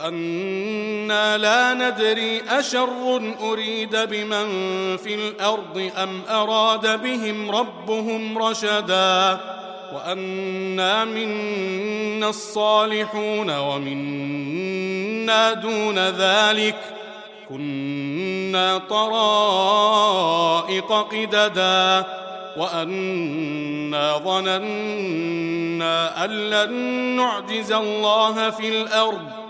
وأنا لا ندري اشر اريد بمن في الأرض ام اراد بهم ربهم رشدا وانا منا الصالحون ومنا دون ذلك كنا طرائق قددا وانا ظننا ان لن نعجز الله في الأرض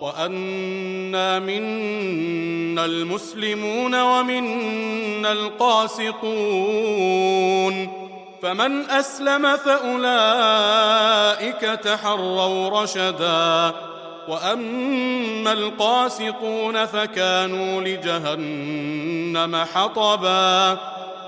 وأنا منا المسلمون ومنا القاسطون فمن أسلم فأولئك تحروا رشدا وأما القاسطون فكانوا لجهنم حطبا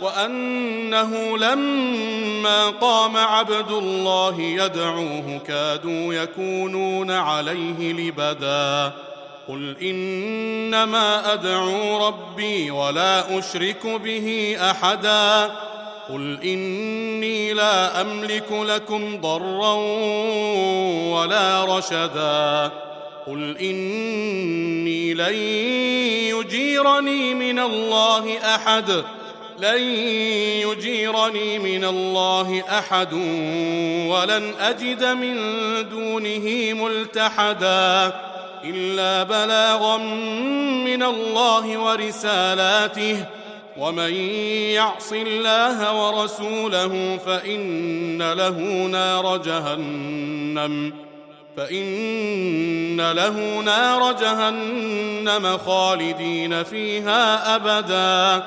وأنه لما قام عبد الله يدعوه كادوا يكونون عليه لبدا. قل إنما أدعو ربي ولا أشرك به أحدا. قل إني لا أملك لكم ضرا ولا رشدا. قل إني لن يجيرني من الله أحد. لن يجيرني من الله أحد ولن أجد من دونه ملتحدا إلا بلاغا من الله ورسالاته. ومن يعص الله ورسوله فإن له نار جهنم فإن له نار جهنم خالدين فيها أبدا.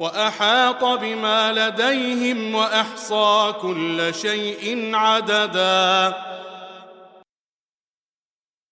وأحاط بما لديهم وأحصى كل شيء عددا.